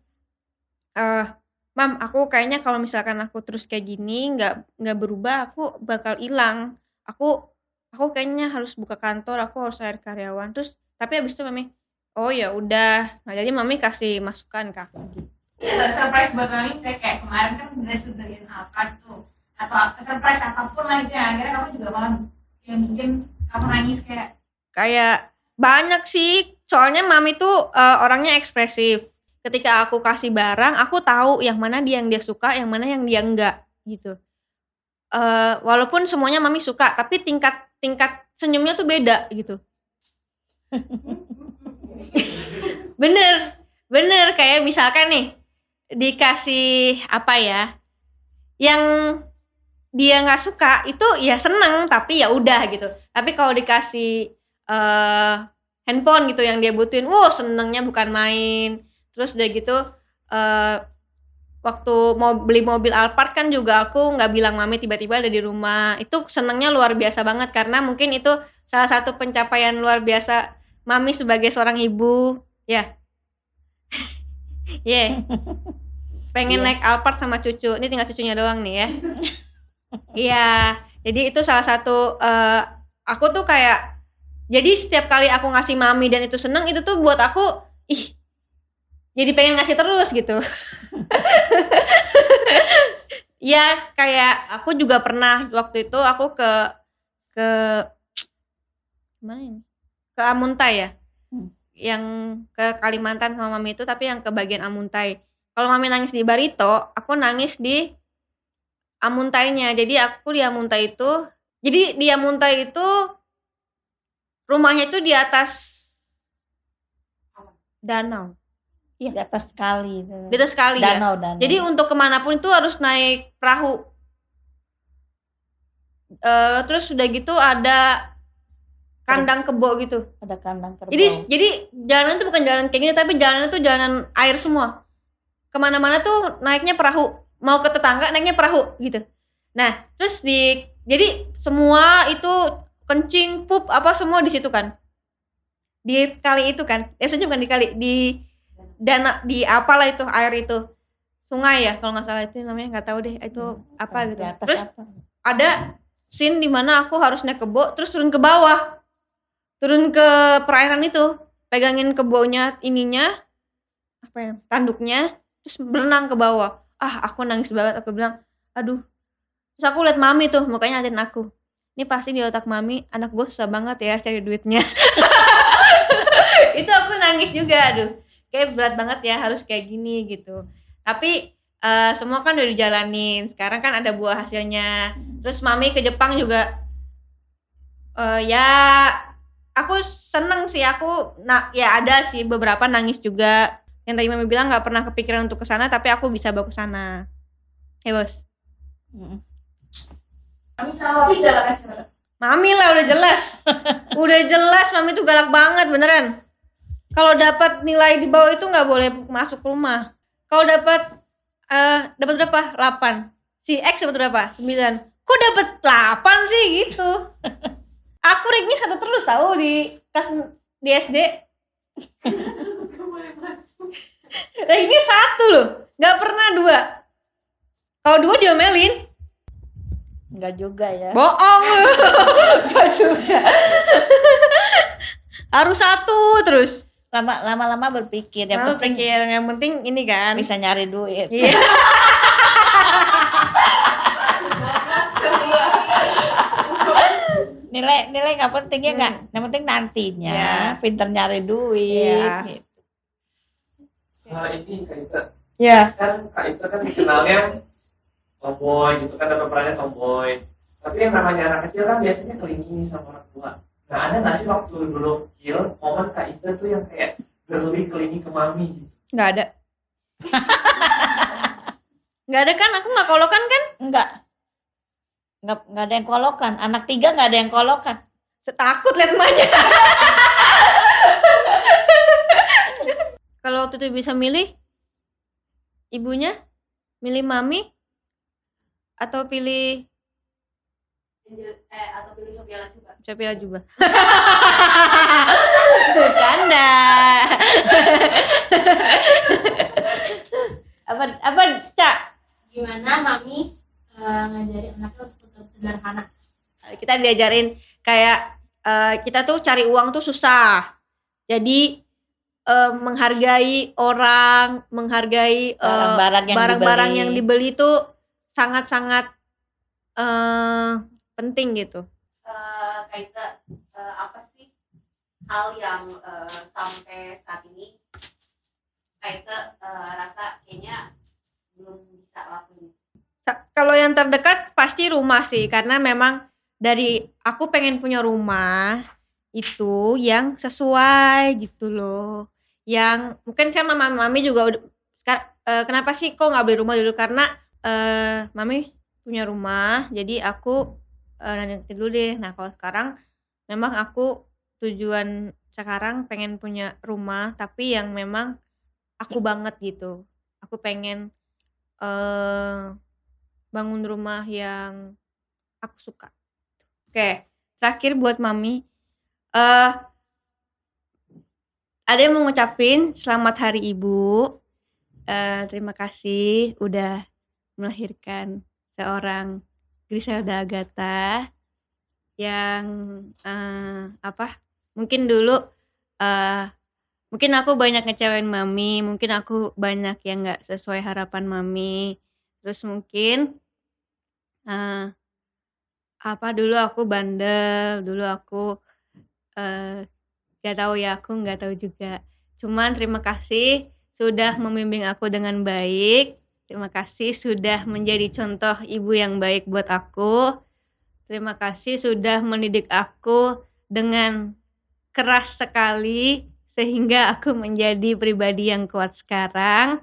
eh mam aku kayaknya kalau misalkan aku terus kayak gini nggak nggak berubah aku bakal hilang. Aku aku kayaknya harus buka kantor aku harus hire karyawan. Terus tapi abis itu mami oh ya udah. Nah jadi mami kasih masukan ke aku gitu. Ada surprise buat mami saya kayak kemarin kan dress beliin apa tuh atau surprise apa pun yang akhirnya kamu juga malah yang bikin kamu nangis kayak kayak banyak sih. Soalnya mami tuh eh, orangnya ekspresif. Ketika aku kasih barang aku tahu yang mana dia yang dia suka yang mana yang dia enggak gitu. Eh walaupun semuanya mami suka tapi tingkat tingkat senyumnya tuh beda gitu. Bener bener. Kayak misalkan nih dikasih apa ya yang dia nggak suka itu ya seneng tapi ya udah gitu. Tapi kalau dikasih eh handphone gitu yang dia butuhin wow senengnya bukan main. Terus udah gitu eh waktu mau beli mobil Alphard kan juga aku nggak bilang mami tiba-tiba ada di rumah. Itu senengnya luar biasa banget karena mungkin itu salah satu pencapaian luar biasa mami sebagai seorang ibu. Ya. Yeah. pengen Iya. naik Alphard sama cucu. Ini tinggal cucunya doang nih ya. Iya. Jadi itu salah satu eh, aku tuh kayak jadi setiap kali aku ngasih mami dan itu seneng itu tuh buat aku ih jadi pengen ngasih terus gitu ya kayak aku juga pernah waktu itu aku ke ke mana ini? Ke Amuntai ya. Hmm. yang ke Kalimantan sama mami itu tapi yang ke bagian Amuntai. Kalau mami nangis di Barito aku nangis di Amuntainya. Jadi aku di Amuntai itu jadi di Amuntai itu rumahnya itu di atas danau di atas kali itu. di atas kali ya. Danau danau. Jadi untuk ke mana pun itu harus naik perahu. Eh terus udah gitu ada kandang kebo gitu. Ada kandang kerbau jadi jadi jalanan itu bukan jalan kayak gini tapi jalanan itu jalanan air semua. Ke mana-mana tuh naiknya perahu. Mau ke tetangga naiknya perahu gitu. Nah terus di jadi semua itu kencing pup apa semua di situ kan. Di kali itu kan. Eh maksudnya bukan di kali di dana di apalah itu air itu. Sungai ya kalau nggak salah. Itu namanya nggak tahu deh itu apa Di gitu. atas terus apa? ada scene di mana aku harus naik kebo terus turun ke bawah. Turun ke perairan itu pegangin kebonya ininya apa ya tanduknya terus berenang ke bawah. Ah aku nangis banget aku bilang aduh. Terus aku liat mami tuh mukanya ngatain aku. Ini pasti di otak mami anak gue susah banget ya cari duitnya. Itu aku nangis juga aduh kayak berat banget ya harus kayak gini gitu. Tapi eh, semua kan udah dijalanin. Sekarang kan ada buah hasilnya. Terus mami ke Jepang juga eh ya aku seneng sih. Aku nah ya ada sih beberapa nangis juga. Yang tadi mami bilang nggak pernah kepikiran untuk ke sana tapi aku bisa bawa ke sana. Ya bos. Mm. kami sama galak aja mami lah udah jelas. Udah jelas mami tuh galak banget beneran kalau dapat nilai di bawah itu nggak boleh masuk rumah. Kalau dapat eh dapat berapa? 8 si X dapat berapa? 9 kok dapat 8 sih? Gitu. Aku ranknya satu terus tahu di kelas di SD ranknya satu loh. Nggak pernah dua. Kalau dua diomelin. Enggak juga ya. Bohong. Lu nggak juga. Harus satu terus lama lama lama berpikir yang Lalu penting pikir yang penting ini kan bisa nyari duit iya nilai nilai nggak penting ya Hmm. nggak yang penting nantinya Ya. pinter nyari duit Iya. gitu. Nah, ini Kak Ita. Ya. Kan Kak Ita kan dikenalnya tomboy gitu kan ada perannya tomboy. Tapi yang namanya anak kecil kan biasanya kelingi sama orang tua. Nah, ada nggak sih waktu dulu kecil momen Kak Ita tuh yang kayak girly kelingi ke mami gitu? Nggak ada. Nggak ada kan? Aku nggak kolokan kan? enggak nggak nggak ada yang kolokan anak tiga nggak ada yang kolokan Setakut lihat emaknya. Kalau waktu itu bisa milih ibunya, milih mami, atau pilih eh atau pilih Sofia juga Sofia juga. Bercanda. apa apa cak? gimana mami eh, ngajarin anaknya untuk tetap sederhana Kita diajarin kayak eh, kita tuh cari uang tuh susah. Jadi eh, menghargai orang, menghargai eh, barang-barang yang barang-barang dibeli. yang dibeli itu sangat-sangat eh penting gitu. Eh, Kaita eh, apa sih hal yang eh, sampai saat ini Kaita eh, rasa kayaknya belum bisa lakuin Kalau yang terdekat pasti rumah sih karena memang dari aku pengen punya rumah itu yang sesuai gitu loh. Yang mungkin sama mami, mami juga udah kenapa sih kok nggak beli rumah dulu karena eh mami punya rumah jadi aku eh, nanti dulu deh. Nah kalau sekarang memang aku tujuan sekarang pengen punya rumah tapi yang memang aku banget gitu. Aku pengen eh bangun rumah yang aku suka. Oke, terakhir buat mami. eh ada yang mau ngucapin selamat hari ibu. Eh terima kasih udah melahirkan seorang Griselda Agatha yang eh apa? Mungkin dulu eh mungkin aku banyak ngecewain mami, mungkin aku banyak yang nggak sesuai harapan mami. Terus mungkin eh apa dulu aku bandel, dulu aku gak tahu ya, aku nggak tahu juga. Cuman terima kasih sudah membimbing aku dengan baik. Terima kasih sudah menjadi contoh ibu yang baik buat aku. Terima kasih sudah mendidik aku dengan keras sekali sehingga aku menjadi pribadi yang kuat sekarang.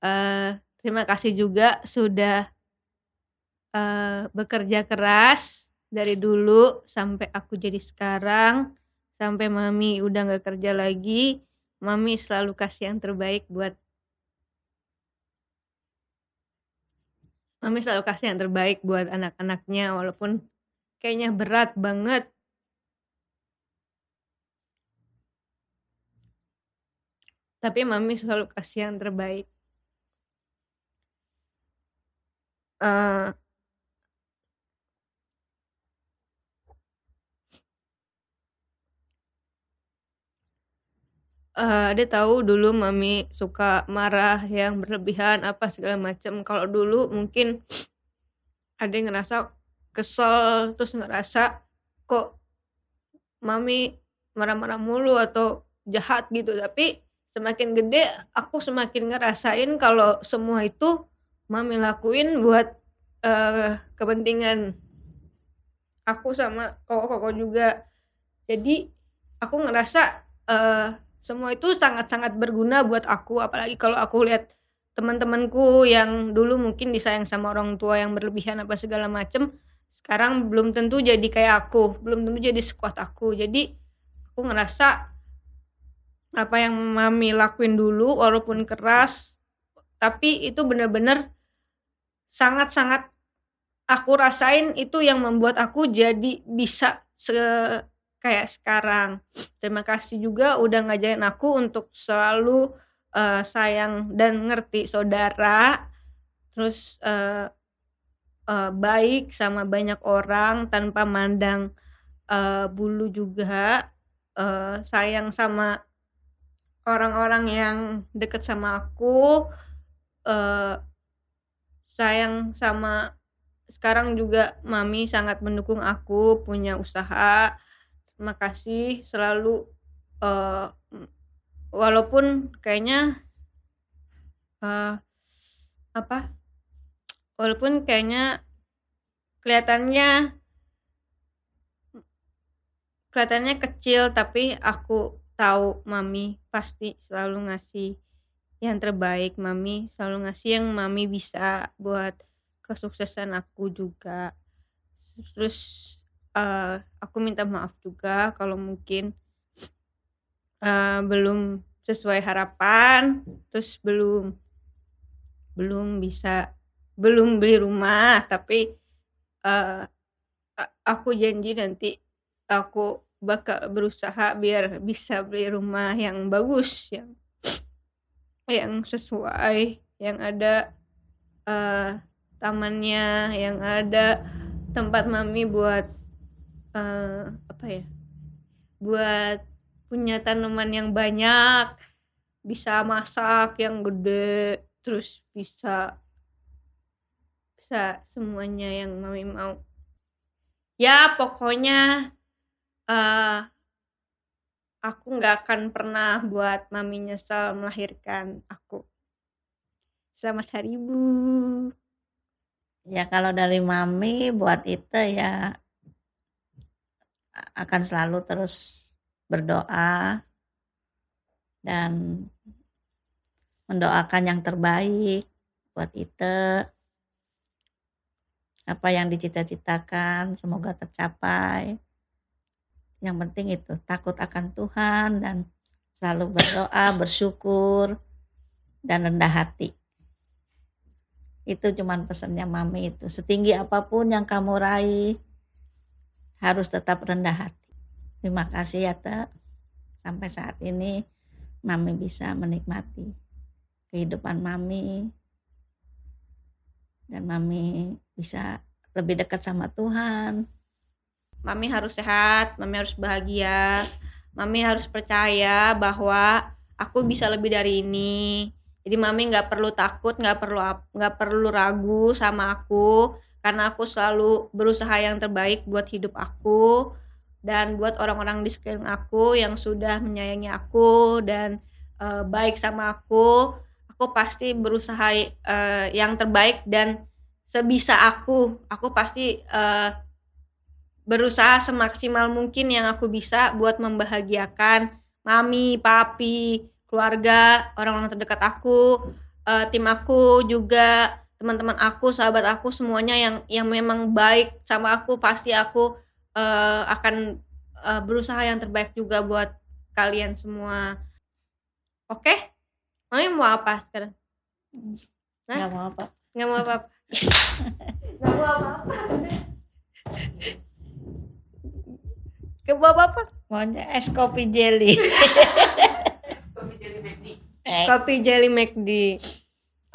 Eh, terima kasih juga sudah eh, bekerja keras dari dulu sampai aku jadi sekarang, sampai mami udah nggak kerja lagi, mami selalu kasih yang terbaik buat mami selalu kasih yang terbaik buat anak-anaknya walaupun kayaknya berat banget. Tapi mami selalu kasih yang terbaik. Eh, eh, dia tahu dulu mami suka marah yang berlebihan apa segala macam. Kalau dulu mungkin ada yang ngerasa kesel terus ngerasa kok mami marah-marah mulu atau jahat gitu. Tapi semakin gede aku semakin ngerasain kalau semua itu mami lakuin buat eh, kepentingan aku sama koko-koko juga. Jadi aku ngerasa eh, semua itu sangat-sangat berguna buat aku apalagi kalau aku lihat teman-temanku yang dulu mungkin disayang sama orang tua yang berlebihan apa segala macem sekarang belum tentu jadi kayak aku belum tentu jadi sekuat aku. Jadi aku ngerasa apa yang mami lakuin dulu walaupun keras tapi itu bener-bener sangat-sangat aku rasain itu yang membuat aku jadi bisa se kayak sekarang. Terima kasih juga udah ngajarin aku untuk selalu eh, sayang dan ngerti saudara. Terus eh, eh, baik sama banyak orang tanpa mandang eh, bulu juga. Eh, sayang sama orang-orang yang deket sama aku. Eh, sayang sama sekarang juga mami sangat mendukung aku punya usaha terima kasih selalu eh, walaupun kayaknya eh, apa walaupun kayaknya kelihatannya kelihatannya kecil tapi aku tahu mami pasti selalu ngasih yang terbaik. Mami selalu ngasih yang mami bisa buat kesuksesan aku juga. Terus eh, aku minta maaf juga kalau mungkin eh, belum sesuai harapan terus belum belum bisa belum beli rumah tapi a- aku janji nanti aku bakal berusaha biar bisa beli rumah yang bagus yang yang sesuai yang ada eh, tamannya yang ada tempat mami buat eh, apa ya buat punya tanaman yang banyak bisa masak yang gede terus bisa bisa semuanya yang mami mau. Ya pokoknya eh aku nggak akan pernah buat mami nyesal melahirkan aku. Selamat hari ibu. Ya kalau dari mami buat itu ya akan selalu terus berdoa dan mendoakan yang terbaik buat itu apa yang dicita-citakan semoga tercapai. Yang penting itu takut akan Tuhan dan selalu berdoa bersyukur dan rendah hati. Itu cuman pesannya mami itu. Setinggi apa pun yang kamu raih harus tetap rendah hati. Terima kasih ya Teh sampai saat ini mami bisa menikmati kehidupan mami dan mami bisa lebih dekat sama Tuhan. Mami harus sehat mami harus bahagia mami harus percaya bahwa aku bisa lebih dari ini. Jadi mami nggak perlu takut nggak perlu nggak perlu ragu sama aku karena aku selalu berusaha yang terbaik buat hidup aku dan buat orang-orang di sekeliling aku yang sudah menyayangi aku dan eh, baik sama aku aku pasti berusaha eh, yang terbaik dan sebisa aku. Aku pasti eh, berusaha semaksimal mungkin yang aku bisa buat membahagiakan mami, papi, keluarga, orang-orang terdekat aku, eh, tim aku juga, teman-teman aku, sahabat aku semuanya yang yang memang baik sama aku pasti aku eh, akan eh, berusaha yang terbaik juga buat kalian semua. Oke? Mami mau apa sekarang? Hah? nggak mau apa Nggak mau apa-apa. Nggak mau apa-apa. Nggak mau apa-apa. maunya es kopi jelly Kopi jadi McD. Eh, Kopi jelly McD.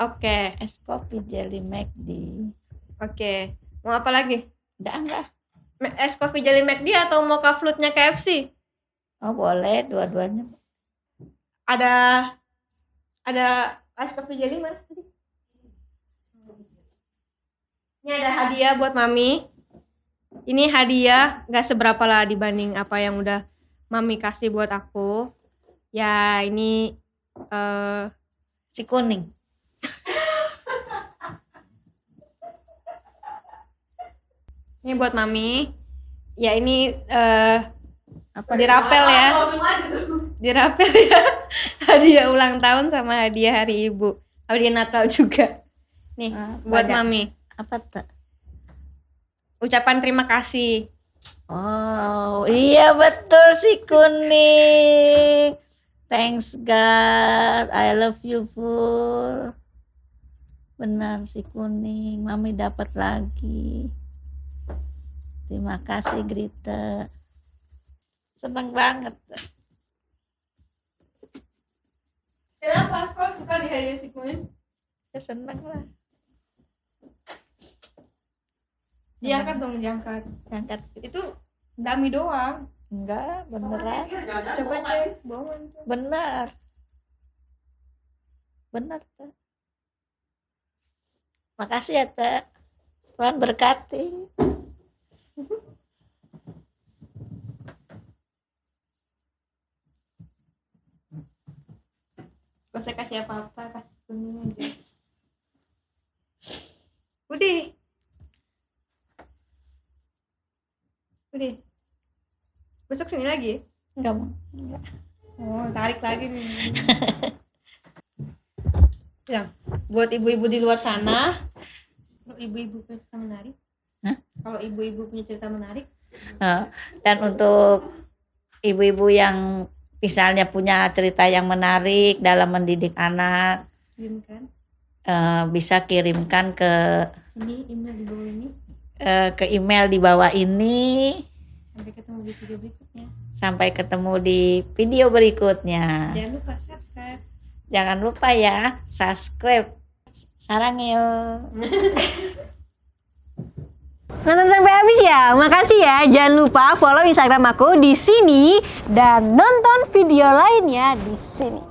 Oke, es kopi jelly McD oke. Mau apa lagi? enggak Me- Es kopi jelly McD atau mocha floatnya KFC? oh boleh dua-duanya Ada ada es kopi jelly mana tadi? Ini ada hadiah buat Mami. Ini hadiah nggak seberapa lah dibanding apa yang udah Mami kasih buat aku. Ya ini eh si kuning ini buat Mami. Ya ini eh apa dirapel ya. Tuh. dirapel ya hadiah ulang tahun sama hadiah hari ibu hadiah Natal juga nih Ah, buat banyak. mami apa tuh ucapan terima kasih Oh iya betul si kuning. Thanks God, I love you full. Benar si kuning, mami dapat lagi. Terima kasih Grita. Seneng banget. kenapa kok suka di hadiah si kuning Ya seneng lah. diangkat dong diangkat Angkat itu dami doang enggak beneran. Coba cek bohongan Benar. Benar tuh. Makasih ya Teh. Tuhan berkati. Gak usah kasih apa-apa, kasih kuning aja. Udah. Udah. Besok sini lagi. Enggak mau. Oh, tarik lagi nih. ya, buat ibu-ibu di luar sana, kalau ibu-ibu punya cerita menarik, Hah? kalau ibu-ibu punya cerita menarik, Eh, Dan untuk ibu-ibu yang misalnya punya cerita yang menarik dalam mendidik anak, kirimkan eh, bisa kirimkan ke sini email di bawah ini. eh, ke email di bawah ini. Sampai ketemu di video berikutnya. Sampai ketemu di video berikutnya. Jangan lupa subscribe. Jangan lupa ya, subscribe. Sarangil. Nonton sampai habis ya. Makasih ya. Jangan lupa follow Instagram aku di sini dan nonton video lainnya di sini.